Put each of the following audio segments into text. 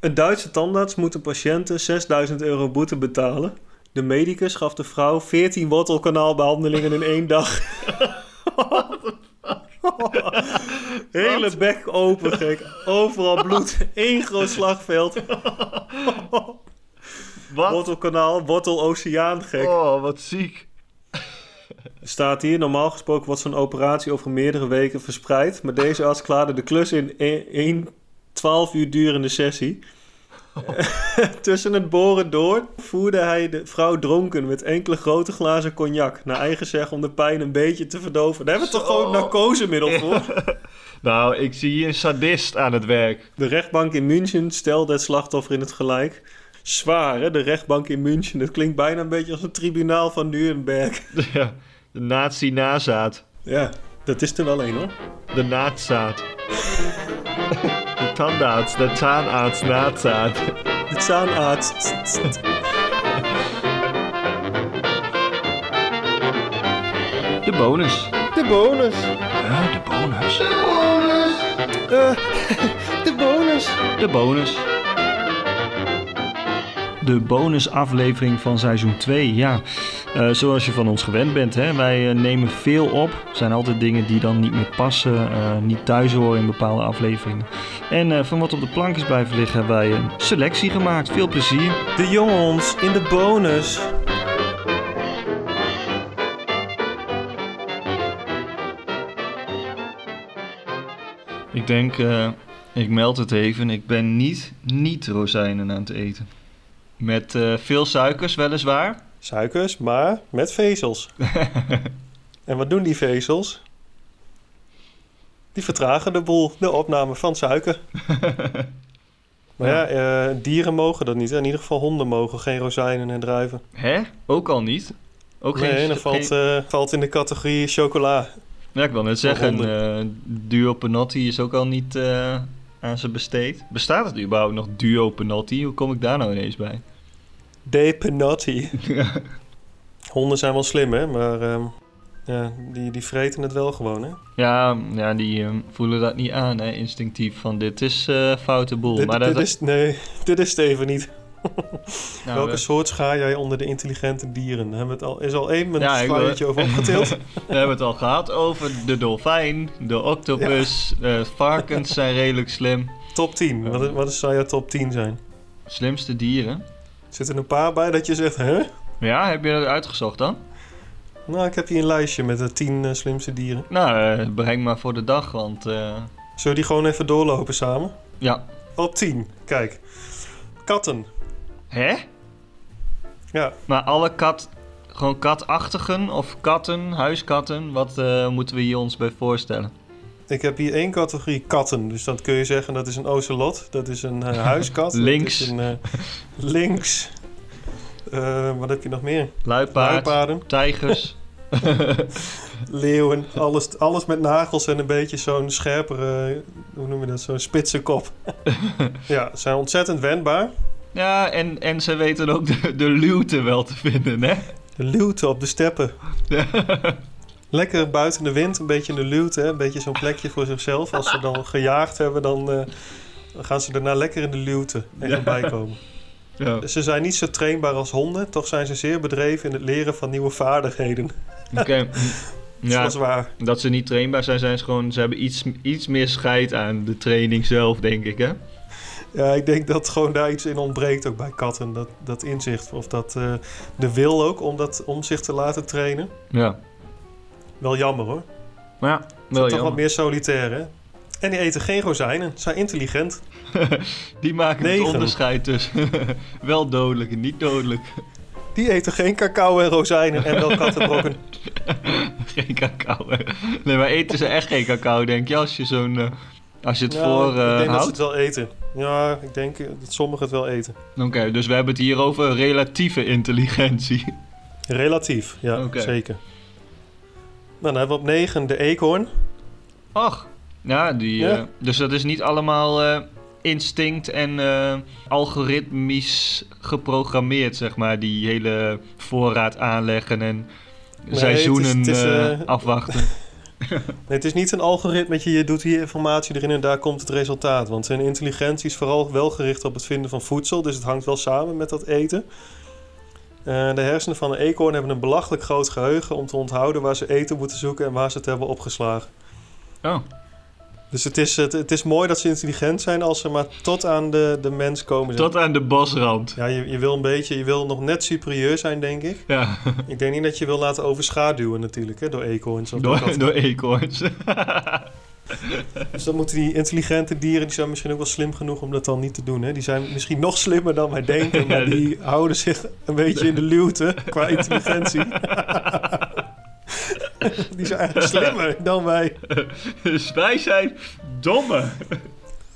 Een Duitse tandarts moet een patiënten 6000 euro boete betalen. De medicus gaf de vrouw 14 wortelkanaalbehandelingen in één dag. Hele bek open, gek. Overal bloed. Eén groot slagveld. Wat? Wortelkanaal, worteloceaan, gek. Oh, wat ziek. Staat hier, normaal gesproken wordt zo'n operatie over meerdere weken verspreid. Maar deze arts klaarde de klus in één 12 uur durende sessie. Tussen het boren door voerde hij de vrouw dronken met enkele grote glazen cognac. Naar eigen zeg om de pijn een beetje te verdoven. Daar hebben we toch gewoon narcosemiddel voor? Nou, ik zie hier een sadist aan het werk. De rechtbank in München stelde het slachtoffer in het gelijk. Zwaar, hè? De rechtbank in München. Het klinkt bijna een beetje als een tribunaal van Nuremberg. Ja, de nazi-nazaat. Ja, dat is er wel een hoor. De naadzaad. De tandarts, de taanarts, naadzaad. De zaanarts. De bonus. De bonus. Ja, de bonus. Eh, de bonus. De bonus. De bonusaflevering van seizoen 2. Ja, eh, zoals je van ons gewend bent, hè? wij eh, nemen veel op. Er zijn altijd dingen die dan niet meer passen, eh, niet thuis horen in bepaalde afleveringen. En eh, van wat op de plank is blijven liggen, hebben wij een selectie gemaakt. Veel plezier. De jongens in de bonus. Ik denk, eh, ik meld het even, ik ben niet, niet rozijnen aan het eten. Met eh, veel suikers weliswaar. Suikers, maar met vezels. en wat doen die vezels? Die vertragen de boel, de opname van suiker. Maar ja, eh, dieren mogen dat niet. In ieder geval honden mogen geen rozijnen en druiven. Hè? Ook al niet? Ook nee, geen... dat valt, geen- eh, valt in de categorie chocola. Ja, ik wil net zeggen, honden. eh Duo Penotti is ook al niet aan ze besteed. Bestaat het überhaupt nog Duo Penotti? Hoe kom ik daar nou ineens bij? De Penotti. Honden zijn wel slim, hè? Maar ehm, ja, die, die vreten het wel gewoon, hè? Ja, ja die eh, voelen dat niet aan, hè, instinctief. Van dit is eh foute boel. Dit, maar dit dat, is, nee, dit is Steven niet. nou, Welke we- soort schaar jij onder de intelligente dieren? Daar hebben we het al, is al één met Ja, een wil- over opgetild. We hebben het al gehad over de dolfijn, de octopus, eh, varkens zijn redelijk slim. top 10. Wat, is- wat is- zou jouw top 10 zijn? Slimste dieren. Zitten er een paar bij dat je zegt, hè? Ja, heb je dat uitgezocht dan? Nou, ik heb hier een lijstje met de 10 eh, slimste dieren. Nou, eh, breng maar voor de dag, want Zullen we die gewoon even doorlopen samen? ja. Op 10, kijk. Katten. Hè? Ja, Maar alle kat, gewoon katachtigen of katten, huiskatten, wat moeten we hier ons bij voorstellen? ik heb hier één categorie katten. Dus dat kun je zeggen, dat is een ocelot. Dat is een huiskat. Links. een, links. Eh, wat heb je nog meer? Luipaard, Luipaarden, tijgers. leeuwen. Alles, alles met nagels en een beetje zo'n scherpere... Hoe noem je dat? Zo'n spitse kop. ja, ze zijn ontzettend wendbaar. ja, en, en ze weten ook de, de luwte wel te vinden, hè? De luwte op de steppen. Lekker buiten de wind, een beetje in de luwte. Een beetje zo'n plekje voor zichzelf. Als ze dan gejaagd hebben, dan, eh, gaan ze daarna lekker in de luwte even Ja. bijkomen. Ja. Ze zijn niet zo trainbaar als honden. Toch zijn ze zeer bedreven in het leren van nieuwe vaardigheden. Oké. Ja. Ja, Dat is waar. dat ze niet trainbaar zijn, zijn ze gewoon... Ze hebben iets, iets meer scheid aan de training zelf, denk ik, hè? Ja, ik denk dat gewoon daar iets in ontbreekt ook bij katten. Dat, dat inzicht of dat eh, de wil ook om, dat, om zich te laten trainen. Ja. Wel jammer hoor. Maar ja, wel zijn toch jammer. wat meer solitair hè. En die eten geen rozijnen. Zijn intelligent. Die maken het onderscheid tussen wel dodelijk en niet dodelijk. Die eten geen cacao en rozijnen en wel kattenbrokken. geen cacao. Nee, maar eten ze echt geen cacao, denk je, als je zo'n... eh, als je het Ja, voor ik eh, denk dat ze het wel eten. Ja, ik denk dat sommigen het wel eten. Oké, dus we hebben het hier over relatieve intelligentie. Relatief, ja, zeker. Nou, dan hebben we op 9 de eekhoorn. Ach, ja, die, Ja. eh, dus dat is niet allemaal eh, instinct en eh, algoritmisch geprogrammeerd, zeg maar. Die hele voorraad aanleggen en seizoenen het is, afwachten. Nee, het is niet een algoritme, je doet hier informatie erin en daar komt het resultaat. Want zijn intelligentie is vooral wel gericht op het vinden van voedsel, dus het hangt wel samen met dat eten. Uh, de hersenen van een eekhoorn hebben een belachelijk groot geheugen om te onthouden waar ze eten moeten zoeken en waar ze het hebben opgeslagen. Oh. Dus het is, het, het is mooi dat ze intelligent zijn als ze maar tot aan de, de mens komen. Tot aan de bosrand. Ja, je, je wil een beetje, je wil nog net superieur zijn, denk ik. Ja. Ik denk niet dat je wil laten overschaduwen natuurlijk, hè, door eekhoorns. Of door, door eekhoorns. dus dan moeten die intelligente dieren, die zijn misschien ook wel slim genoeg om dat dan niet te doen. Hè? Die zijn misschien nog slimmer dan wij denken, maar die houden zich een beetje in de luwte qua intelligentie. Die zijn eigenlijk slimmer dan wij. Dus wij zijn domme.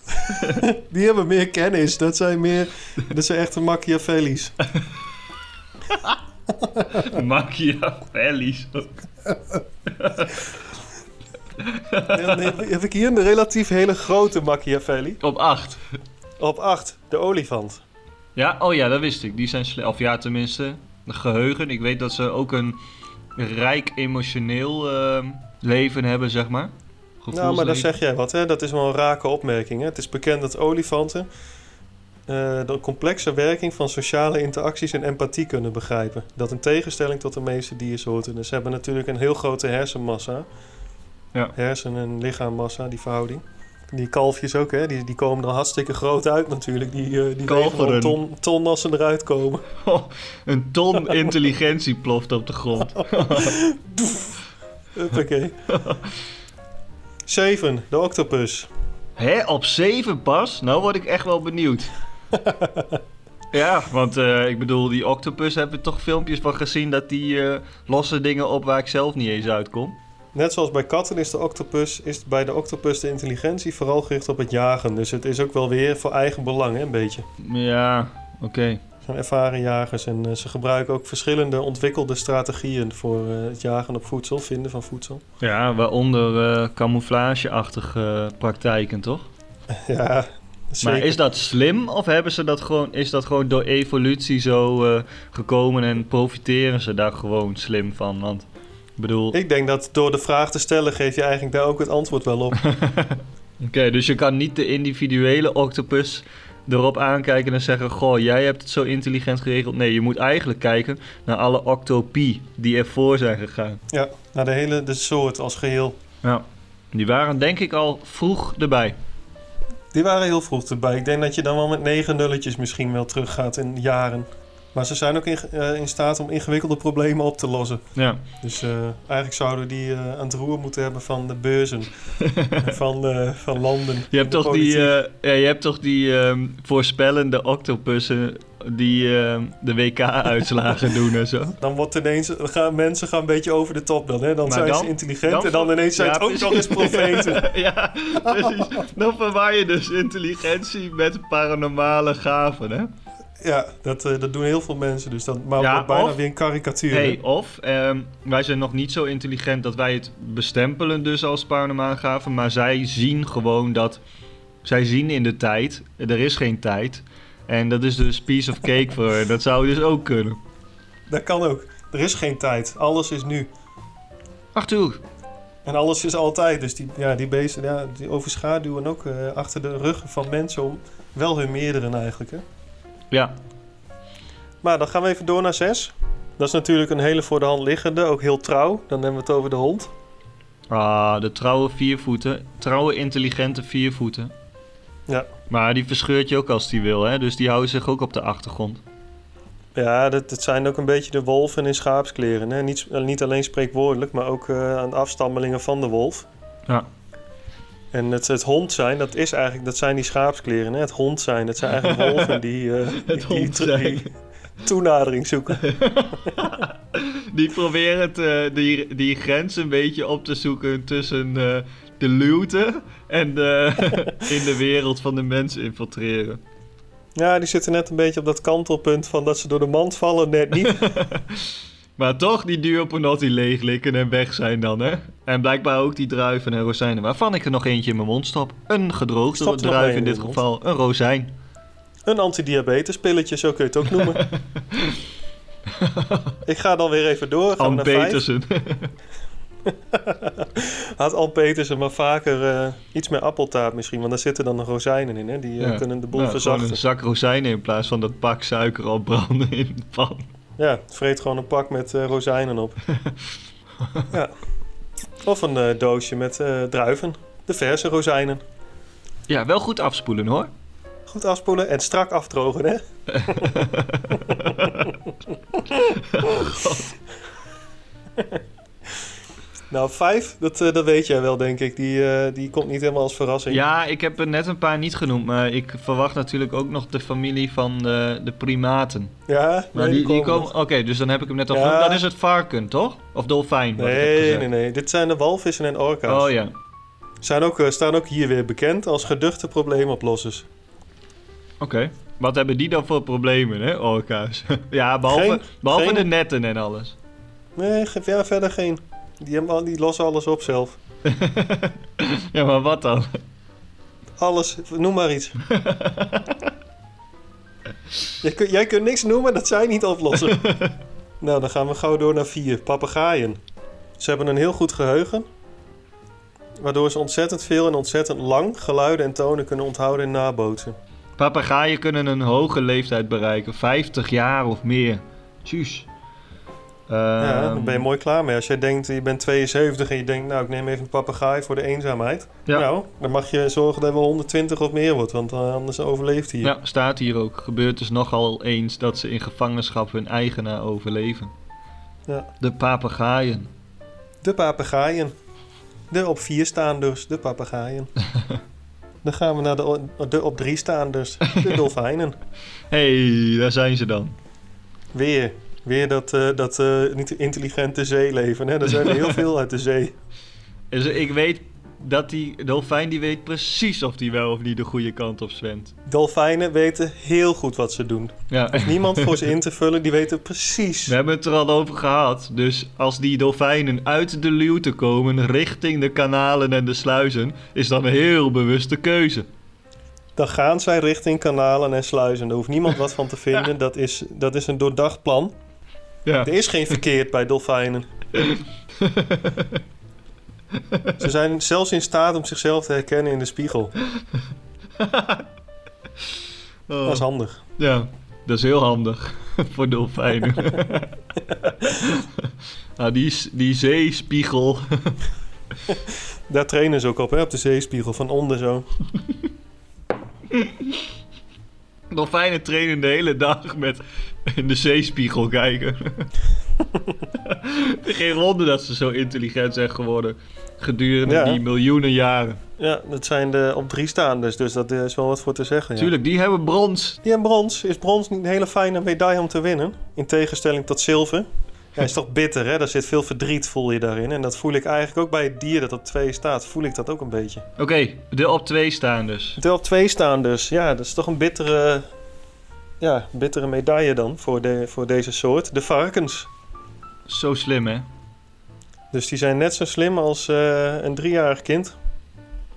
Die hebben meer kennis. Dat zijn meer... Dat zijn echte Machiavelli's. Machiavelli's heb ik hier een relatief hele grote Machiavelli. Op 8. Op 8, de olifant. Ja, oh ja, dat wist ik. Die zijn slecht. Of ja, tenminste, geheugen. Ik weet dat ze ook een rijk emotioneel uh, leven hebben, zeg maar. Nou, maar daar zeg jij wat, hè? Dat is wel een rake opmerking. Hè? Het is bekend dat olifanten uh, de complexe werking van sociale interacties en empathie kunnen begrijpen. Dat in tegenstelling tot de meeste diersoorten. Dus ze hebben natuurlijk een heel grote hersenmassa. Ja. Hersen- en lichaammassa, die verhouding. Die kalfjes ook, hè? Die, die komen er hartstikke groot uit natuurlijk. Die, uh, die een ton, ton als ze eruit komen. Oh, een ton intelligentie ploft op de grond. Oké. Zeven, de octopus. Hé, op zeven pas? Nou word ik echt wel benieuwd. ja, want uh, ik bedoel, die octopus hebben we toch filmpjes van gezien... dat die uh, losse dingen op waar ik zelf niet eens uitkom. Net zoals bij katten is, de octopus, is bij de octopus de intelligentie vooral gericht op het jagen. Dus het is ook wel weer voor eigen belang, hè, een beetje. Ja, oké. Okay. Ze zijn ervaren jagers en uh, ze gebruiken ook verschillende ontwikkelde strategieën voor uh, het jagen op voedsel, vinden van voedsel. Ja, waaronder uh, camouflageachtige praktijken, toch? ja, Zeker. Maar is dat slim of hebben ze dat gewoon, is dat gewoon door evolutie zo uh, gekomen en profiteren ze daar gewoon slim van? Want ik bedoel... Ik denk dat door de vraag te stellen geef je eigenlijk daar ook het antwoord wel op. Oké, okay, dus je kan niet de individuele octopus erop aankijken en zeggen: Goh, jij hebt het zo intelligent geregeld. Nee, je moet eigenlijk kijken naar alle octopie die ervoor zijn gegaan. Ja, naar de hele de soort als geheel. Ja, die waren denk ik al vroeg erbij. Die waren heel vroeg erbij. Ik denk dat je dan wel met negen nulletjes misschien wel teruggaat in jaren. Maar ze zijn ook in, uh, in staat om ingewikkelde problemen op te lossen. Ja. Dus uh, eigenlijk zouden die uh, aan het roer moeten hebben van de beurzen. van, van landen. Je hebt, toch die, ja, je hebt toch die um, voorspellende octopussen die de WK-uitslagen doen en zo. Dan wordt ineens, gaan, mensen gaan een beetje over de top dan. Hè? Dan maar zijn dan, ze intelligent dan en dan ineens zijn het ook nog eens profeten. ja, precies. Dan verwaar je dus intelligentie met paranormale gaven, hè? Ja, dat, uh, dat doen heel veel mensen. Dus dan maar ja, bijna of, weer een karikatuur. Hey, of um, wij zijn nog niet zo intelligent dat wij het bestempelen dus als paranormaal gaven. Maar zij zien gewoon dat... Zij zien in de tijd, er is geen tijd. En dat is dus piece of cake voor Dat zou dus ook kunnen. Dat kan ook. Er is geen tijd. Alles is nu. Ach toe. En alles is altijd. Dus die, ja, die beesten ja, die overschaduwen ook uh, achter de ruggen van mensen om wel hun meerdere eigenlijk. Hè? Ja. Maar dan gaan we even door naar 6. Dat is natuurlijk een hele voor de hand liggende, ook heel trouw. Dan hebben we het over de hond. Ah, de trouwe viervoeten. Trouwe, intelligente viervoeten. Ja. Maar die verscheurt je ook als die wil, hè? Dus die houden zich ook op de achtergrond. Ja, dat, dat zijn ook een beetje de wolven in schaapskleren. Hè? Niet, niet alleen spreekwoordelijk, maar ook uh, aan de afstammelingen van de wolf. Ja. En het, het hond zijn, dat, is eigenlijk, dat zijn die schaapskleren. Hè? Het hond zijn, dat zijn eigenlijk wolven die, uh, het hond die, zijn. die toenadering zoeken. die proberen te, die, die grens een beetje op te zoeken tussen uh, de luwte en de, in de wereld van de mens infiltreren. Ja, die zitten net een beetje op dat kantelpunt van dat ze door de mand vallen, net niet. Maar toch die duurpenotti leeglikken en weg zijn dan, hè? En blijkbaar ook die druiven en rozijnen, waarvan ik er nog eentje in mijn mond stop. Een gedroogde druif in dit geval, een rozijn. Een antidiabetespilletje, zo kun je het ook noemen. ik ga dan weer even door. Gaan Petersen. Had Al Petersen maar vaker eh, iets meer appeltaart misschien. Want daar zitten dan de rozijnen in, hè? Die eh, Ja. kunnen de boel Nou, gewoon verzachten. een zak rozijnen in plaats van dat pak suiker al branden in de pan. Ja, vreet gewoon een pak met eh, rozijnen op. ja. Of een eh, doosje met eh, druiven. De verse rozijnen. Ja, wel goed afspoelen hoor. Goed afspoelen en strak afdrogen, hè? nou, vijf, dat, eh, dat weet jij wel, denk ik. Die, eh, die komt niet helemaal als verrassing. Ja, ik heb er net een paar niet genoemd, maar ik verwacht natuurlijk ook nog de familie van de, de primaten. Ja? Maar Nee, die, die komen komen. Oké, dus dan heb ik hem net al Ja. genoemd. Dat is het varken, toch? Of dolfijn? Nee, nee, nee. Dit zijn de walvissen en orka's. Oh ja. Zijn ook, eh, staan ook hier weer bekend als geduchte probleemoplossers. Oké. Wat hebben die dan voor problemen, hè, orka's? ja, behalve, Geen- behalve geen- de netten en alles. Nee, ja, verder geen. Die, al- die lossen alles op zelf. ja, maar wat dan? Alles, noem maar iets. jij, kun- jij kunt niks noemen dat zij niet oplossen. nou, dan gaan we gauw door naar vier. Papegaaien. Ze hebben een heel goed geheugen. Waardoor ze ontzettend veel en ontzettend lang geluiden en tonen kunnen onthouden en nabootsen. Papegaaien kunnen een hoge leeftijd bereiken. 50 jaar of meer. Tjus. Ja, Ehm, dan ben je mooi klaar mee. Als jij denkt, je bent 72 en je denkt, nou, ik neem even een papegaai voor de eenzaamheid. Ja. Nou, dan mag je zorgen dat er wel 120 of meer wordt, want eh, anders overleeft hij. Ja, staat hier ook. Gebeurt dus nogal eens dat ze in gevangenschap hun eigenaar overleven. Ja. De papegaaien. De papegaaien. De op vier staanders, de papegaaien. Dan gaan we naar de, de op drie staanders, de dolfijnen. hey, daar zijn ze dan. Weer, weer dat, eh, dat eh, niet intelligente zeeleven. Hè? Er zijn er heel veel uit de zee. Dus ik weet dat die dolfijn die weet precies of die wel of niet de goede kant op zwemt. Dolfijnen weten heel goed wat ze doen. Ja. Niemand voor ze in te vullen, die weten precies. We hebben het er al over gehad. Dus als die dolfijnen uit de luwte komen richting de kanalen en de sluizen, is dat een heel bewuste keuze. Dan gaan zij richting kanalen en sluizen. Daar hoeft niemand wat van te vinden. Dat is, dat is een doordacht plan. Ja. Er is geen verkeerd bij dolfijnen. Ze zijn zelfs in staat om zichzelf te herkennen in de spiegel. Oh. Dat is handig. Ja, dat is heel handig voor dolfijnen. nou, die, die zeespiegel. Daar trainen ze ook op, hè? op de zeespiegel, van onder zo. Dolfijnen trainen de hele dag met in de zeespiegel kijken. Geen wonder dat ze zo intelligent zijn geworden gedurende Ja. die miljoenen jaren. Ja, dat zijn de op drie staanders, dus dat is wel wat voor te zeggen. Ja. Tuurlijk, die hebben brons. Die hebben brons. Is brons niet een hele fijne medaille om te winnen? In tegenstelling tot zilver. Ja, is toch bitter, hè? Daar zit veel verdriet, voel je daarin. En dat voel ik eigenlijk ook bij het dier dat op twee staat. Voel ik dat ook een beetje. Oké, de op twee staan dus. De op twee staan dus. Ja, dat is toch een bittere, ja, bittere medaille dan voor, de, voor deze soort. De varkens. Zo slim, hè? Dus die zijn net zo slim als eh, een driejarig kind.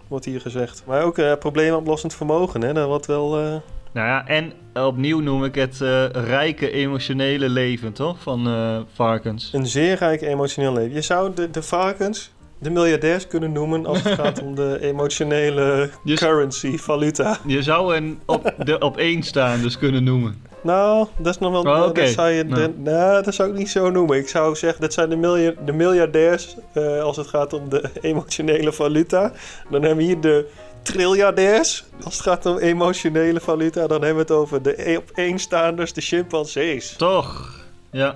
Wordt hier gezegd. Maar ook eh probleemoplossend vermogen, hè? Dat wordt wel... eh, Nou ja, en opnieuw noem ik het eh, rijke emotionele leven, toch? Van eh, varkens. Een zeer rijk emotioneel leven. Je zou de, de varkens de miljardairs kunnen noemen als het gaat om de emotionele Je- currency, valuta. Je zou een op, de op één staan dus kunnen noemen. Nou, dat is nog wel. Oh, oké. dat, zou je, Nou. de- nou, dat zou ik niet zo noemen. Ik zou zeggen dat zijn de, milja- de miljardairs eh, als het gaat om de emotionele valuta. Dan hebben we hier de triljardairs. Als het gaat om emotionele valuta, dan hebben we het over de e- op één staanders, de chimpansees. Toch? Ja.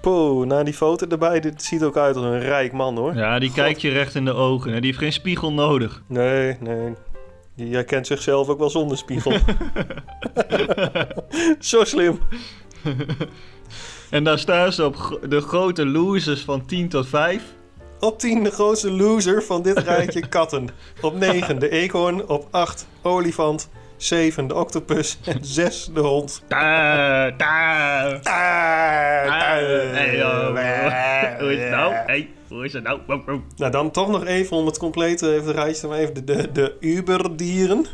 Poeh, na die foto erbij, dit ziet ook uit als een rijk man hoor. Ja, die God. kijkt je recht in de ogen. Die heeft geen spiegel nodig. Nee, nee. Die herkent zichzelf ook wel zonder spiegel. Zo slim. En daar staan ze op de grote losers van 10 tot 5. Op 10 de grootste loser van dit rijtje katten. Op 9 de eekhoorn. Op 8 olifant. 7 de octopus. En 6 de hond. Ah, joh. Hoe is het nou? Hey, hoe is het nou? Wow, wow. Nou, dan toch nog even om het complete even rijtje maken, even de, de, de Uberdieren.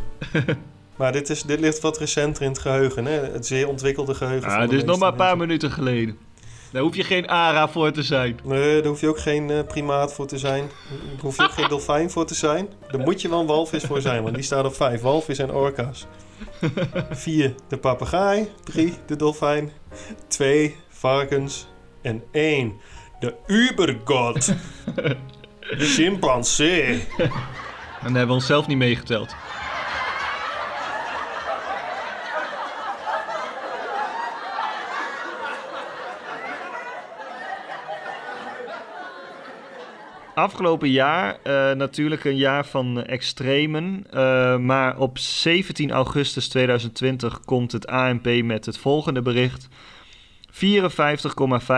maar dit, is, dit ligt wat recenter in het geheugen, hè? Het zeer ontwikkelde geheugen. Ah, van het de is nog maar een paar minuten geleden. Daar hoef je geen ARA voor te zijn. Nee, daar hoef je ook geen uh, primaat voor te zijn. Daar hoef je ook geen dolfijn voor te zijn. Daar moet je wel een walvis voor zijn, want die staat op vijf. Walvis en orka's. Vier, de papegaai. Drie, de dolfijn. Twee, varkens. En één, de ubergod. De chimpansee. En daar hebben we onszelf niet meegeteld. Afgelopen jaar uh, natuurlijk een jaar van extremen. Uh, maar op 17 augustus 2020 komt het ANP met het volgende bericht. 54,5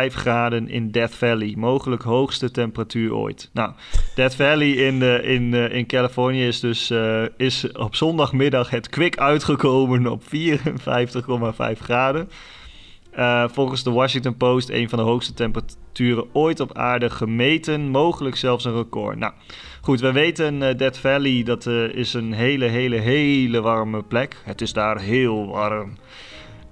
graden in Death Valley. Mogelijk hoogste temperatuur ooit. Nou, Death Valley in, de, in, uh, in Californië is dus is op zondagmiddag het kwik uitgekomen op 54,5 graden. Uh, volgens de Washington Post een van de hoogste temperaturen ooit op aarde gemeten. Mogelijk zelfs een record. Nou, goed, we weten uh, Death Valley, dat uh, is een hele, hele, hele warme plek. Het is daar heel warm.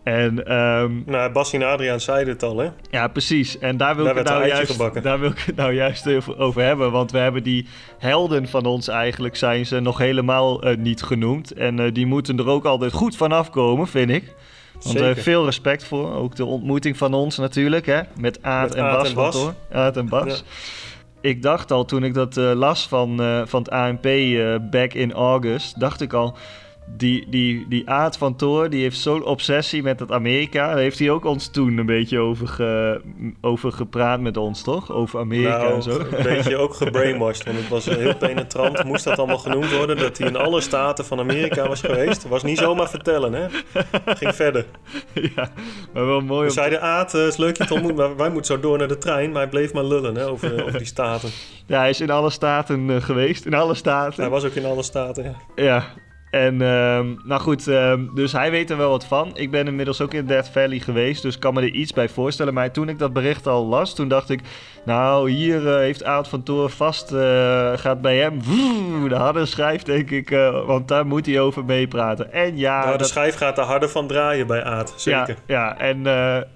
En, um, nou, Bas en Adriaan zeiden het al, hè? Ja, precies. En daar wil, daar ik, het nou juist, daar wil ik het nou juist over hebben. Want we hebben die helden van ons eigenlijk, zijn ze nog helemaal niet genoemd. En die moeten er ook altijd goed van afkomen, vind ik. Want uh, veel respect voor. Ook de ontmoeting van ons natuurlijk, hè? Met Aad en Bas. En Bas. Aad en Bas. Ja. Ik dacht al, toen ik dat uh, las van, uh, van het ANP back in August, dacht ik al die, die, die Aad van Toor, die heeft zo'n obsessie met het Amerika. Daar heeft hij ook ons toen een beetje over, ge, over gepraat met ons, toch? Over Amerika nou, en zo. Een beetje ook gebrainwashed. Want het was heel penetrant. Moest dat allemaal genoemd worden? Dat hij in alle staten van Amerika was geweest. Was niet zomaar vertellen, hè? Ging verder. Ja, maar wel mooi. We zeiden Aad, het is leuk je te ontmoeten. Maar wij moeten zo door naar de trein. Maar hij bleef maar lullen, hè? Over, over die staten. Ja, hij is in alle staten uh, geweest. In alle staten. Hij was ook in alle staten, ja. Ja, en uh, nou goed, uh, dus hij weet er wel wat van. Ik ben inmiddels ook in Death Valley geweest, dus kan me er iets bij voorstellen. Maar toen ik dat bericht al las, toen dacht ik... Nou, hier uh, heeft Aad van Toor vast, eh, gaat bij hem vroom, de harde schijf, denk ik. want daar moet hij over meepraten. En ja... Nou, de dat... schijf gaat er harder van draaien bij Aad, zeker. Ja, ja en,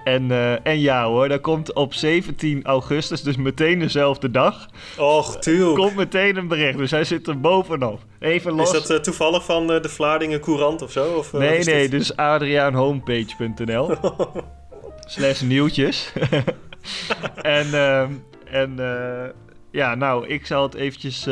en, en ja hoor, dat komt op 17 augustus, dus meteen dezelfde dag. Och, tuurlijk. Komt meteen een bericht, dus hij zit er bovenop. Even los. Is dat toevallig van de Vlaardingen Courant of zo? Of, nee, nee, dit? dus adriaanhomepage.nl slash nieuwtjes. en uh, en uh, ja, nou, ik zal het eventjes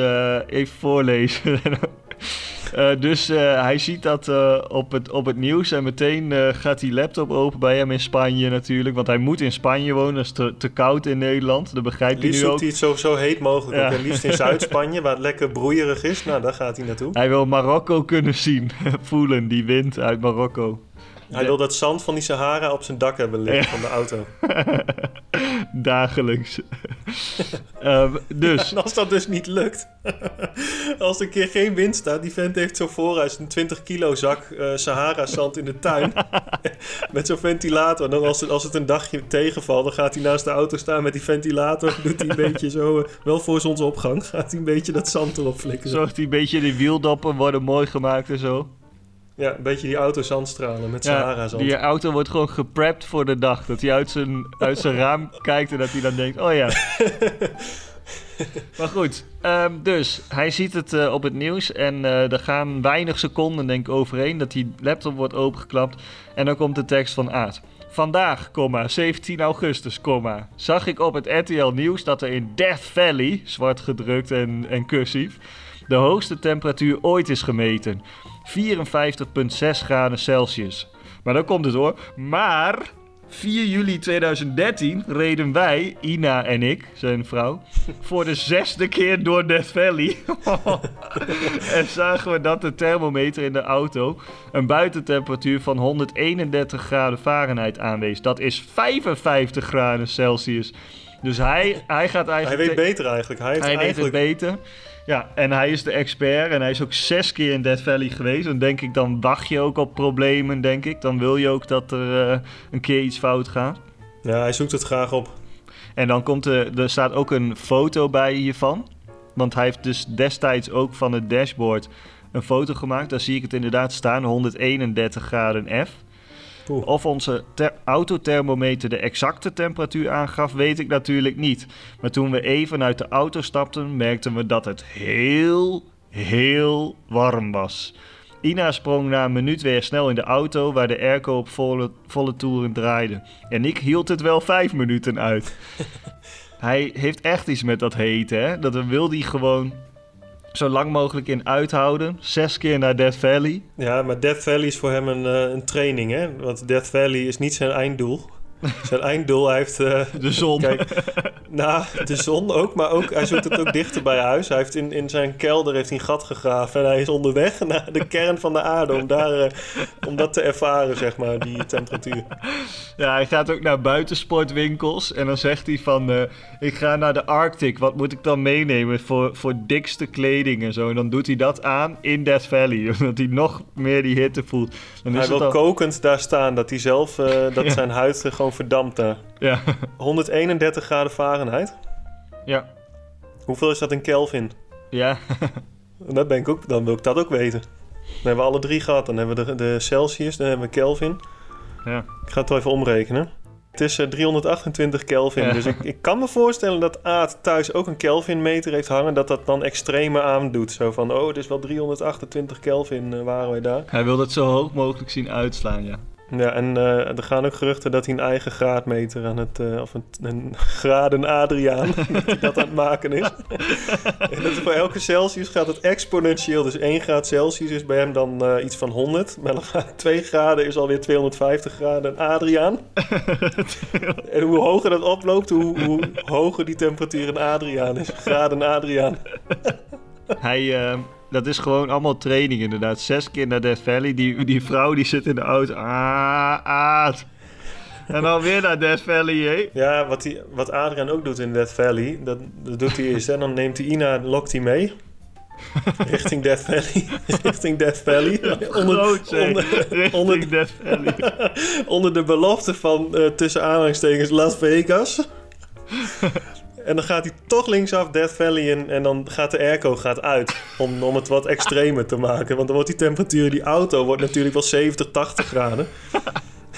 even voorlezen. Uh, dus uh, hij ziet dat uh, op, het, op het nieuws en meteen gaat die laptop open bij hem in Spanje natuurlijk. Want hij moet in Spanje wonen, dat is te, te koud in Nederland. Dat begrijpt hij nu ook. hij het zo, zo heet mogelijk. Ja. En liefst in Zuid-Spanje, waar het lekker broeierig is. Nou, daar gaat hij naartoe. Hij wil Marokko kunnen zien, voelen, die wind uit Marokko. Hij wil dat zand van die Sahara op zijn dak hebben liggen ja. van de auto. Dagelijks. um, dus. En als dat dus niet lukt. als er een keer geen wind staat. Die vent heeft zo vooruit een 20 kilo zak uh, Sahara zand in de tuin. met zo'n ventilator. En dan als het, als het een dagje tegenvalt. Dan gaat hij naast de auto staan met die ventilator. Doet hij een beetje zo. Uh, wel voor zonsopgang. Gaat hij een beetje dat zand erop flikken. Zorgt hij een beetje die wieldoppen worden mooi gemaakt en zo. Ja, een beetje die auto zandstralen met Sahara zand. Die auto wordt gewoon geprept voor de dag. Dat hij uit zijn, uit zijn raam kijkt en dat hij dan denkt, oh ja. maar goed, um, dus hij ziet het uh, op het nieuws en uh, er gaan weinig seconden denk ik overheen dat die laptop wordt opengeklapt. En dan komt de tekst van Aad. Vandaag, 17 augustus, zag ik op het RTL Nieuws dat er in Death Valley, zwart gedrukt en, en cursief, de hoogste temperatuur ooit is gemeten. 54,6 graden Celsius. Maar dan komt het hoor. Maar 4 juli 2013 reden wij, Ina en ik, zijn vrouw, voor de zesde keer door Death Valley. en zagen we dat de thermometer in de auto een buitentemperatuur van 131 graden Fahrenheit aanwees. Dat is 55 graden Celsius. Dus hij, hij gaat eigenlijk... Hij weet beter eigenlijk. Hij, hij eigenlijk... weet het beter. Ja, en hij is de expert en hij is ook zes keer in Death Valley geweest. Dan denk ik, dan wacht je ook op problemen, denk ik. Dan wil je ook dat er uh, een keer iets fout gaat. Ja, hij zoekt het graag op. En dan komt er, er staat ook een foto bij hiervan. Want hij heeft dus destijds ook van het dashboard een foto gemaakt. Daar zie ik het inderdaad staan, 131 graden F. Of onze ter- autothermometer de exacte temperatuur aangaf, weet ik natuurlijk niet. Maar toen we even uit de auto stapten, merkten we dat het heel, heel warm was. Ina sprong na een minuut weer snel in de auto, waar de airco op volle, volle toeren draaide. En ik hield het wel vijf minuten uit. hij heeft echt iets met dat heten, hè? Dat wil hij gewoon zo lang mogelijk in uithouden. Zes keer naar Death Valley. Ja, maar Death Valley is voor hem een, eh, een training, hè? Want Death Valley is niet zijn einddoel. Zijn einddoel, hij heeft... eh, De zon. Kijk, nou, de zon ook, maar ook, hij zoekt het ook dichter bij huis. Hij heeft in, in zijn kelder heeft hij een gat gegraven en hij is onderweg naar de kern van de aarde om, daar, eh, om dat te ervaren, zeg maar, die temperatuur. Ja, hij gaat ook naar buitensportwinkels en dan zegt hij van... eh, ik ga naar de Arctic, wat moet ik dan meenemen voor, voor dikste kleding en zo. En dan doet hij dat aan in Death Valley, omdat hij nog meer die hitte voelt. Dan Hij wil al- kokend daar staan, dat hij zelf, dat Ja. zijn huid eh, gewoon verdampt daar. Ja. 131 graden Fahrenheit. ja. Hoeveel is dat in Kelvin? Ja. Dat ben ik ook, dan wil ik dat ook weten. Dan hebben we alle drie gehad. Dan hebben we de, de Celsius, dan hebben we Kelvin. ja. Ik ga het wel even omrekenen. Het is eh, 328 Kelvin. Ja. Dus ik, ik kan me voorstellen dat Aad thuis ook een Kelvin-meter heeft hangen. Dat dat dan extreme aandoet. Zo van, oh, het is wel 328 Kelvin eh, waren wij daar. Hij wil het zo hoog mogelijk zien uitslaan, ja. Ja, en eh, er gaan ook geruchten dat hij een eigen graadmeter aan het... eh, of een, een graden Adriaan, dat hij dat aan het maken is. en dat voor elke Celsius gaat het exponentieel. Dus 1 graad Celsius is bij hem dan eh, iets van 100. Maar dan gaat 2 graden is alweer 250 graden Adriaan. En hoe hoger dat oploopt, hoe, hoe hoger die temperatuur in Adriaan is. Graden Adriaan. Hij, dat is gewoon allemaal training inderdaad. Zes keer naar Death Valley. Die, die vrouw die zit in de auto. Ah. En dan weer naar Death Valley, hé. Ja, wat, die, wat Adriaan ook doet in Death Valley, dat, dat doet hij eerst. Hè. Dan neemt hij Ina, lokt hij mee. Richting Death Valley. Richting Death Valley. Onder, Groot, zeg. onder, Richting onder- Death Valley. onder de belofte van eh, tussen aanhalingstekens Las Vegas. En dan gaat hij toch linksaf Death Valley in en dan gaat de airco gaat uit. Om, om het wat extremer te maken. Want dan wordt die temperatuur die auto wordt natuurlijk wel 70, 80 graden.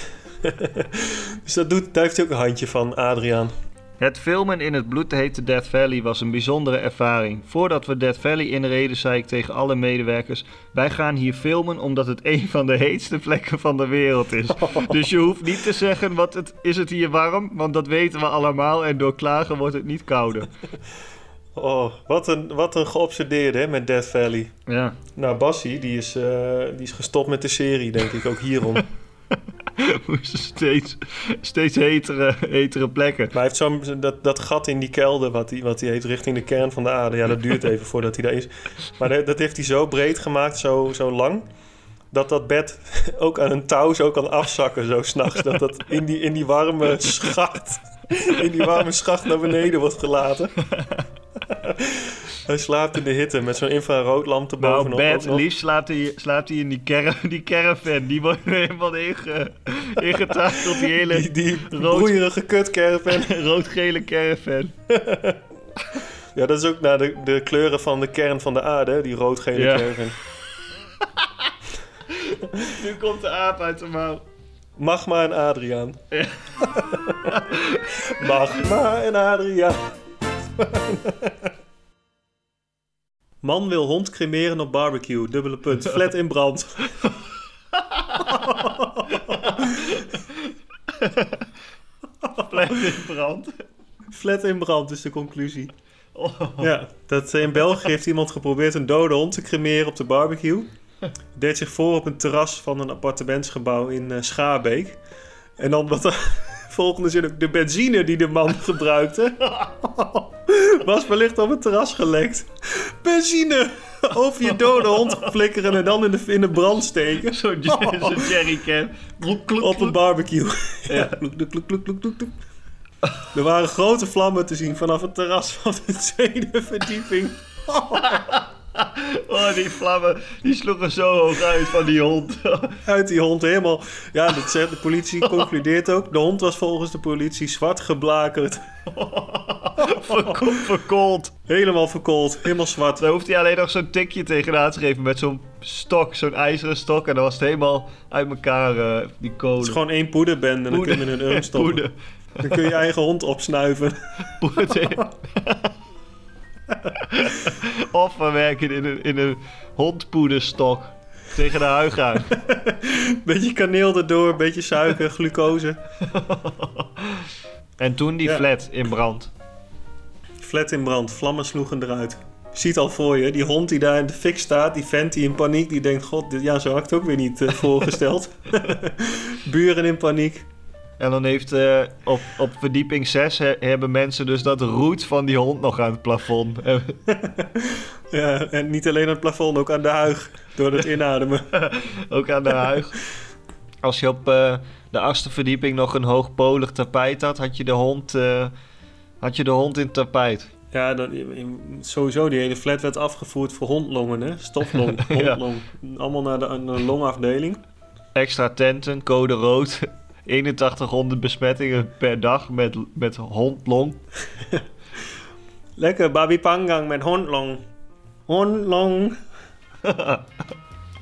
dus dat doet, daar heeft hij ook een handje van, Adriaan. Het filmen in het bloedhete Death Valley was een bijzondere ervaring. Voordat we Death Valley inreden, zei ik tegen alle medewerkers: Wij gaan hier filmen omdat het een van de heetste plekken van de wereld is. Dus je hoeft niet te zeggen: wat het, Is het hier warm? Want dat weten we allemaal en door klagen wordt het niet kouder. Oh, wat een, wat een geobsedeerde hè, met Death Valley. Ja, Nou, Bassie, die is, eh, die is gestopt met de serie, denk ik, ook hierom. maar moesten steeds, steeds hetere, hetere plekken. hij heeft zo'n dat, dat gat in die kelder, wat hij wat hij heeft richting de kern van de aarde. Ja, dat duurt even voordat hij daar is. Maar dat, dat heeft hij zo breed gemaakt, zo, zo lang, dat dat bed ook aan een touw zo kan afzakken, zo s'nachts. Dat dat in die, in die warme schacht, in die warme schacht naar beneden wordt gelaten. Hij slaapt in de hitte met zo'n infraroodlamp Nou, erbovenop. ook bed, liefst slaapt hij, slaapt hij in die, car die caravan. Die wordt helemaal inge, ingetakeld, die hele Die, die rood- broeierige kutcaravan. rood-gele caravan. Ja, dat is ook naar de, de kleuren van de kern van de aarde, die rood-gele Ja. caravan. Nu komt de aap uit de mouw. Magma en Adriaan. Ja. Magma en Adriaan. Man wil hond cremeren op barbecue. Dubbele punt. Flat in brand. Plek in brand. Flat in brand is de conclusie. Oh. Ja, dat in België heeft iemand geprobeerd een dode hond te cremeren op de barbecue. Deed zich voor op een terras van een appartementsgebouw in eh, Schaarbeek. En dan wat volgende zin ook, de benzine die de man gebruikte, was wellicht op het terras gelekt. Benzine! Over je dode hond flikkeren en dan in de, in de brand steken. Zo'n zo jerrycan. Op een barbecue. Ja. Er waren grote vlammen te zien vanaf het terras van de tweede verdieping. Oh, die vlammen, die sloegen zo hoog uit van die hond. Uit die hond helemaal. Ja, dat zegt de politie concludeert ook. De hond was volgens de politie zwart geblakerd. Verko- Verkoold. Helemaal verkoold. Helemaal zwart. Dan hoeft hij alleen nog zo'n tikje tegenaan te geven met zo'n stok, zo'n ijzeren stok. En dan was het helemaal uit elkaar, eh, die kolen. Het is gewoon één poederbende en dan kun je in een urn stoppen. Poeder. Dan kun je je eigen hond opsnuiven. Poeder. of we werken in een, in een hondpoederstok tegen de huig aan. Beetje kaneel erdoor, beetje suiker, glucose. En toen die Ja. flat in brand. Flat in brand, vlammen sloegen eruit. Je ziet al voor je, die hond die daar in de fik staat, die vent die in paniek, die denkt, god, dit, ja, zo had ik het ook weer niet eh, voorgesteld. Buren in paniek. En dan heeft eh, op, op verdieping 6 hebben mensen dus dat roet van die hond nog aan het plafond. Ja, en niet alleen aan het plafond, ook aan de huig, door het inademen. Ook aan de huig. Als je op eh, de achtste verdieping nog een hoogpolig tapijt had, had je de hond, eh, had je de hond in het tapijt. Ja, dat, sowieso, die hele flat werd afgevoerd voor hondlongen, hè. Stoflong, Ja. hondlong. Allemaal naar de, naar de longafdeling. Extra tenten, code rood. 8100 besmettingen per dag met, met hondlong. Lekker babi pangang met hondlong. Hondlong.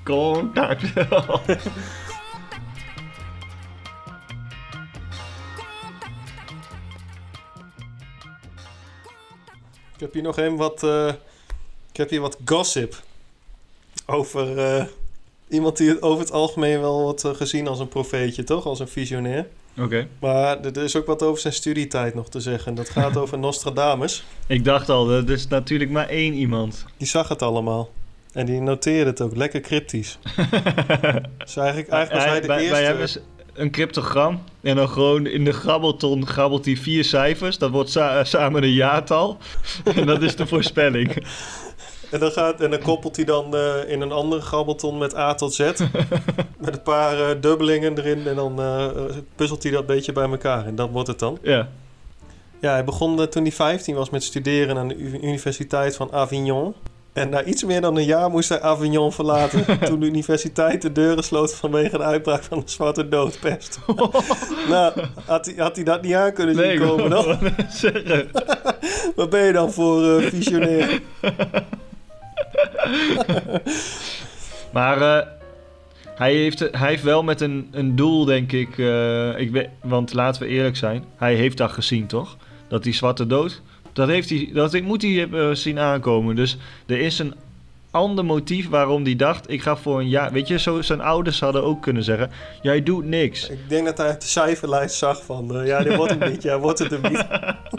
Contact. Ik heb hier nog even wat, eh, ik heb hier wat gossip over eh, iemand die het over het algemeen wel wordt eh, gezien als een profeetje, toch? Als een visionair. Oké. Maar er is ook wat over zijn studietijd nog te zeggen. Dat gaat over Nostradamus. Ik dacht al, er is natuurlijk maar één iemand. Die zag het allemaal. En die noteerde het ook lekker cryptisch. Dus eigenlijk, eigenlijk was hij de bij, eerste... Bij hem is een cryptogram. En dan gewoon in de grabbelton grabbelt hij vier cijfers. Dat wordt sa- samen een jaartal. en dat is de voorspelling. En dan, gaat, en dan koppelt hij dan eh, in een andere grabbelton met A tot Z. met een paar eh, dubbelingen erin. En dan eh, puzzelt hij dat beetje bij elkaar. En dat wordt het dan. Ja. Ja, hij begon toen hij 15 was met studeren aan de Universiteit van Avignon. En na iets meer dan een jaar moest hij Avignon verlaten. toen de universiteit de deuren sloot vanwege de uitbraak van de zwarte doodpest. nou, had hij, had hij dat niet aan kunnen zien Nee, komen dan? Wat ben je dan voor visionair? Maar eh, hij, heeft, hij heeft wel met een, een doel, denk ik. eh, ik want laten we eerlijk zijn. Hij heeft dat gezien, toch? Dat die zwarte dood. Dat, heeft hij, dat moet hij hebben zien aankomen. Dus er is een ander motief waarom hij dacht: ik ga voor een jaar. Weet je, zo zijn ouders hadden ook kunnen zeggen: jij doet niks. Ik denk dat hij de cijferlijst zag van... eh, ja, dit wordt hem niet. Ja, wordt het hem niet.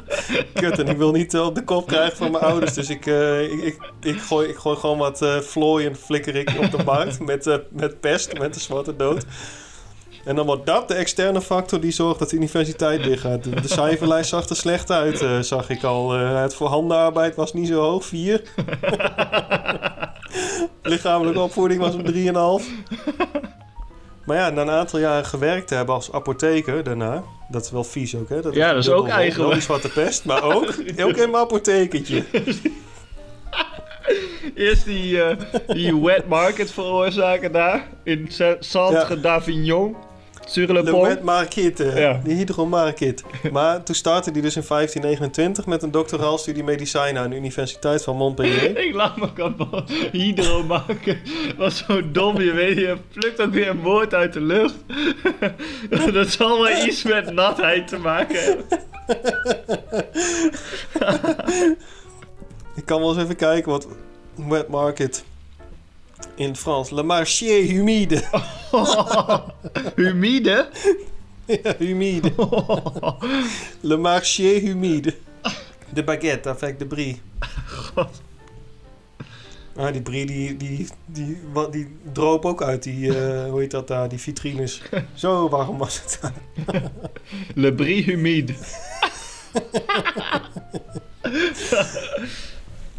Kut, en ik wil niet eh, op de kop krijgen van mijn ouders. Dus ik, eh, ik, ik, ik, gooi, ik gooi gewoon wat vlooien flikker ik op de markt. Met, met pest, met de zwarte dood. En dan wordt dat de externe factor die zorgt dat de universiteit dichtgaat. De, de cijferlijst zag er slecht uit, eh, zag ik al. Eh, het voorhandenarbeid was niet zo hoog, 4. Lichamelijke opvoeding was op 3,5. Maar ja, na een aantal jaren gewerkt te hebben als apotheker daarna... Dat is wel vies ook, hè? Ja, dat is ook eigenlijk- die zwarte pest, maar ook, ook in mijn apothekertje. Eerst die, eh, die wet market veroorzaken daar. In Centre Ja. d'Avignon. Sur le De market, Ja. die hydromarket. Maar toen startte hij dus in 1529 met een doctoraalstudie medicijnen aan de Universiteit van Montpellier. Ik laat me kapot. Hydro maken. Was zo dom. Je weet, je plukt ook weer een woord uit de lucht. Dat zal wel iets met natheid te maken hebben. Ik kan wel eens even kijken wat wet market in het Frans. Le marché humide. Humide? ja, humide. Le marché humide. De baguette avec de brie. God. Ah, die brie die, die, die, wat, die droop ook uit die, eh, hoe heet dat daar, die vitrines. Zo warm was het. Le brie humide.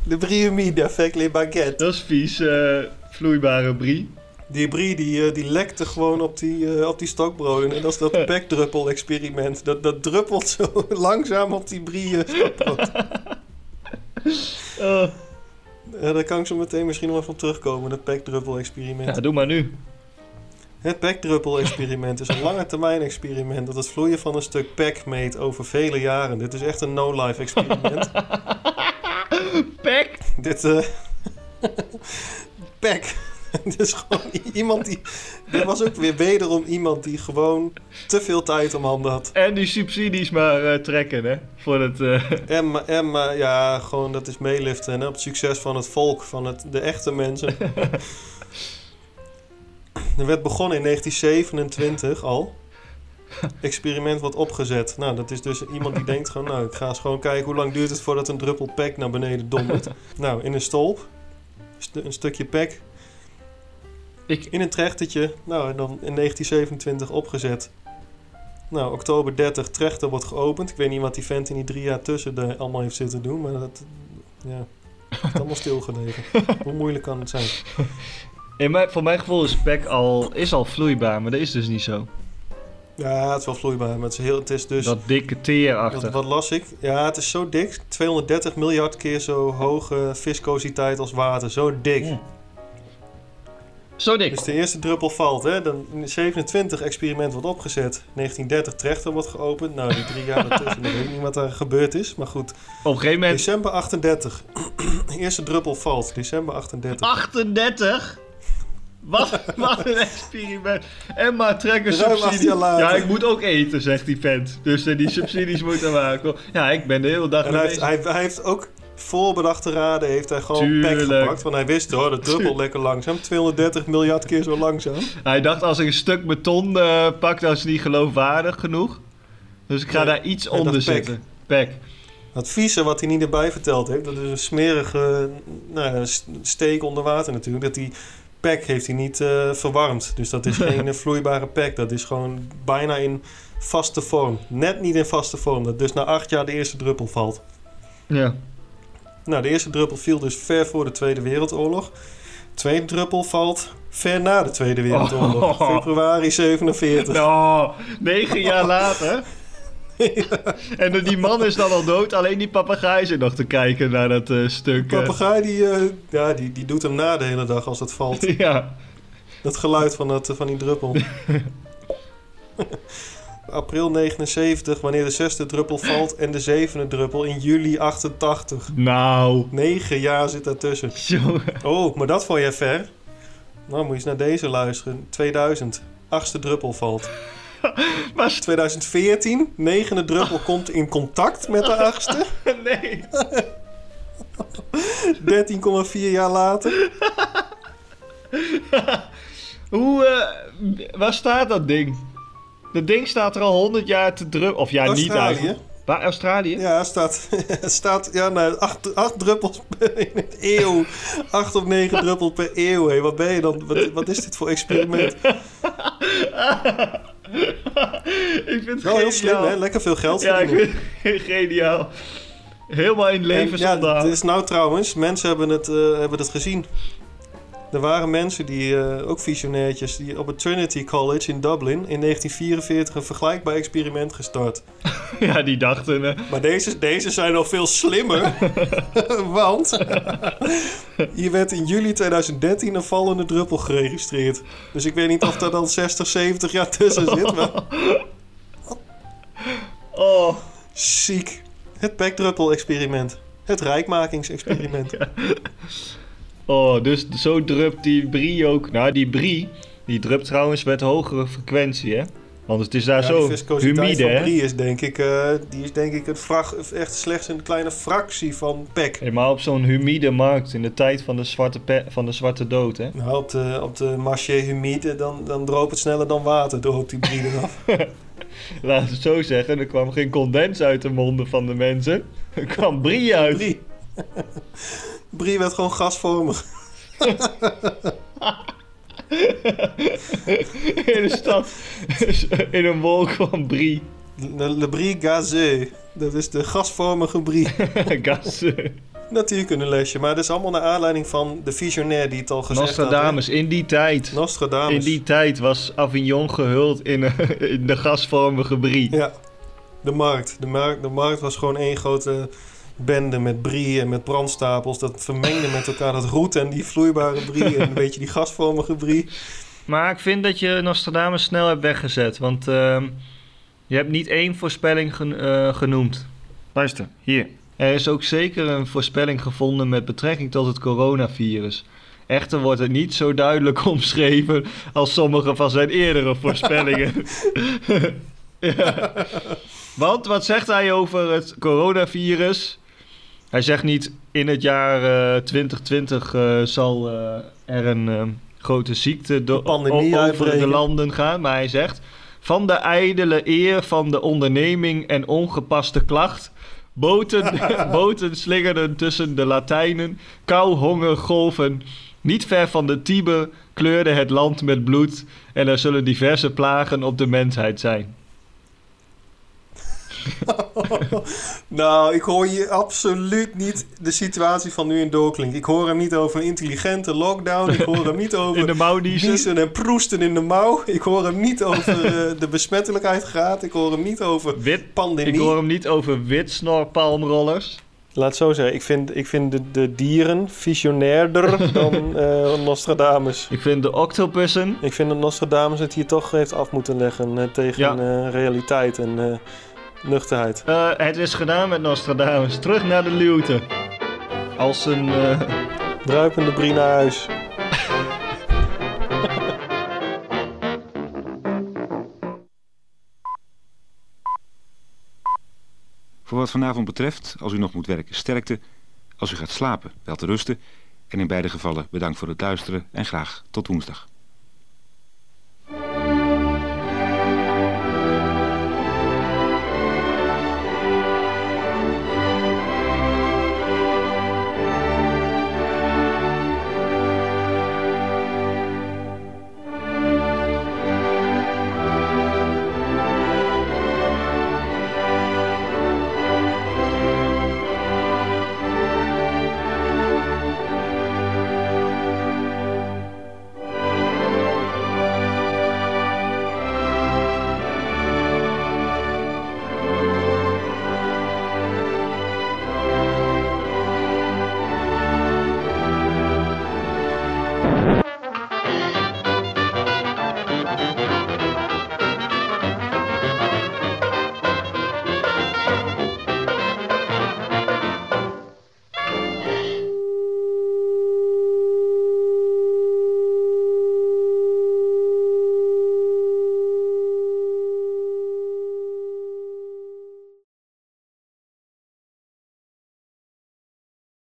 De brie humide avec les baguettes. Dat is vies. eh, vloeibare brie. Die brie die, eh, die lekte gewoon op die, eh, op die stokbroden. En dat is dat bekdruppel-experiment. Dat, dat druppelt zo langzaam op die brie eh, stokbrood. Oh, daar kan ik zo meteen misschien nog even op terugkomen. Het pekdruppel-experiment. Ja, doe maar nu. Het pekdruppel-experiment is een lange termijn experiment dat het vloeien van een stuk pek meet over vele jaren. Dit is echt een no-life experiment. Pek? Dit, pek. Dit is gewoon iemand die... Dit was ook weer wederom iemand die gewoon te veel tijd om handen had. En die subsidies maar eh, trekken, hè? Voor het... eh, En, en maar ja, gewoon dat is meeliften hè, op het succes van het volk, van het, de echte mensen. er werd begonnen in 1927 al. Experiment wordt opgezet. Nou, dat is dus iemand die denkt gewoon, nou, ik ga eens gewoon kijken hoe lang duurt het voordat een druppel pek naar beneden dondert. nou, in een stolp, st- een stukje pek, ik, in een trechtertje. Nou, en dan in 1927 opgezet. Nou, oktober 30, trechter wordt geopend. Ik weet niet wat die vent in die drie jaar tussen er allemaal heeft zitten doen, maar dat, ja, het allemaal stilgelegen. Hoe moeilijk kan het zijn? in mijn, voor mijn gevoel is pek al, is al vloeibaar, maar dat is dus niet zo. Ja, het is wel vloeibaar, maar het is, heel, het is dus... dat dikke teer wat, achter. wat las ik? Ja, het is zo dik. 230 miljard keer zo hoge viscositeit als water. Zo dik. Mm. Zo dik. Dus de eerste druppel valt, hè? Dan in 27 experiment wordt opgezet. 1930 trechter wordt geopend. Nou, die drie jaar ertussen, ik weet niet wat daar gebeurd is. Maar goed, Op een gegeven moment... december 38. eerste druppel valt, december 38. 38? Wat, wat een experiment. En maar Ruim acht subsidie. Ja, ik moet ook eten, zegt die vent. Dus eh, die subsidies moeten maken. Ja, ik ben de hele dag En hij heeft, hij, hij heeft ook voorbedachte raden heeft hij gewoon pek Tuurlijk. gepakt. Want hij wist, hoor, dat druppelt lekker langzaam. 230 miljard keer zo langzaam. Hij dacht, als ik een stuk beton eh, pak, dan is het niet geloofwaardig genoeg. Dus ik ga Nee, daar iets hij onder pek. zetten. Pek. Het vieze wat hij niet erbij verteld heeft, dat is een smerige nou, steek onder water natuurlijk. Dat die pek heeft hij niet eh, verwarmd. Dus dat is geen vloeibare pek. Dat is gewoon bijna in vaste vorm. Net niet in vaste vorm. Dat dus na acht jaar de eerste druppel valt. Ja. Nou, de eerste druppel viel dus ver voor de Tweede Wereldoorlog. De tweede druppel valt ver na de Tweede Wereldoorlog. Oh. Februari 47. Nou, negen jaar later. En die man is dan al dood, alleen die papegaai zit nog te kijken naar dat eh, stuk. De eh. papegaai die, eh, ja, die, die doet hem na de hele dag als het valt. ja. Dat geluid van, dat, van die druppel. April 79, wanneer de zesde druppel valt. En de zevende druppel in juli 88. Nou. Negen jaar zit daartussen. Oh, maar dat vond jij ver? Nou, moet je eens naar deze luisteren. 2000. Achtste druppel valt. Maar 2014, negende druppel komt in contact met de achtste. nee. 13,4 jaar later. Hoe, eh, waar staat dat ding? Dat ding staat er al 100 jaar te drup. Of ja, niet eigenlijk. Waar, Australië? Ja, het staat, staat ja, nou, acht, acht druppels per eeuw. Acht of negen druppels per eeuw. Hé. Wat ben je dan? Wat, wat is dit voor experiment? ik vind het Wel heel slim, hè? Lekker veel geld Ja, ik vind het geniaal. Helemaal in En levensonderhoud. ja, het is nou trouwens, mensen hebben het, eh, hebben het gezien. Er waren mensen die, eh, ook visionairtjes, die op het Trinity College in Dublin in 1944 een vergelijkbaar experiment gestart. Ja, die dachten... eh, Maar deze, deze zijn nog veel slimmer. Want hier werd in juli 2013 een vallende druppel geregistreerd. Dus ik weet niet of daar dan 60, 70 jaar tussen zit. Maar oh, ziek. Het pekdruppel-experiment. Het rijkmakingsexperiment. Oh, dus zo drupt die brie ook... Nou, die brie, die drupt trouwens met hogere frequentie, hè? Want het is daar Ja, zo humide, hè? brie is denk ik, eh, die is denk ik het vrag, echt slechts een kleine fractie van pek. Helemaal op zo'n humide markt in de tijd van de zwarte, van de zwarte dood, hè? Nou, op de, op de marché humide, dan, dan droopt het sneller dan water, droopt die brie eraf. Laten we het zo zeggen, er kwam geen condens uit de monden van de mensen. Er kwam brie uit. Brie. Brie werd gewoon gasvormig. in de stad. In een wolk van brie. Le, le brie gazé. Dat is de gasvormige brie. Gas. Natuurkundelesje. Maar dat is allemaal naar aanleiding van de visionair die het al gezegd Nostradamus, in die tijd. had. Nostradamus. In die tijd was Avignon gehuld in, in de gasvormige brie. Ja. De markt. De markt. De markt was gewoon één grote bende met brie en met brandstapels. Dat vermengde met elkaar dat roet en die vloeibare brie en een beetje die gasvormige brie. Maar ik vind dat je Nostradamus snel hebt weggezet. Want ehm, je hebt niet één voorspelling gen- eh, genoemd. Luister, hier. Er is ook zeker een voorspelling gevonden met betrekking tot het coronavirus. Echter wordt het niet zo duidelijk omschreven als sommige van zijn eerdere voorspellingen. ja. Want wat zegt hij over het coronavirus? Hij zegt niet in het jaar eh, 2020 eh, zal eh, er een eh, grote ziekte pandemie o- over uitbreken. de landen gaan. Maar hij zegt van de ijdele eer van de onderneming en ongepaste klacht. Boten, boten slingerden tussen de Latijnen, kou, honger, golven. Niet ver van de Tiber kleurde het land met bloed en er zullen diverse plagen op de mensheid zijn. nou, ik hoor hier absoluut niet de situatie van nu in doorklink. Ik hoor hem niet over een intelligente lockdown. Ik hoor hem niet over In de mouw niezen. en proesten in de mouw. Ik hoor hem niet over eh, de besmettelijkheidsgraad. Ik hoor hem niet over Wit, pandemie. ik hoor hem niet over witsnorpalmrollers. Laat het zo zeggen. Ik vind, ik vind de, de dieren visionairder dan eh, Nostradamus. Ik vind de octopussen Ik vind dat Nostradamus het hier toch heeft af moeten leggen eh, tegen Ja. realiteit en nuchterheid. Eh, het is gedaan met Nostradamus. Terug naar de luwte. Als een... eh, Druipende brie naar huis. Voor wat vanavond betreft, als u nog moet werken, sterkte. Als u gaat slapen, wel te rusten. En in beide gevallen bedankt voor het luisteren en graag tot woensdag.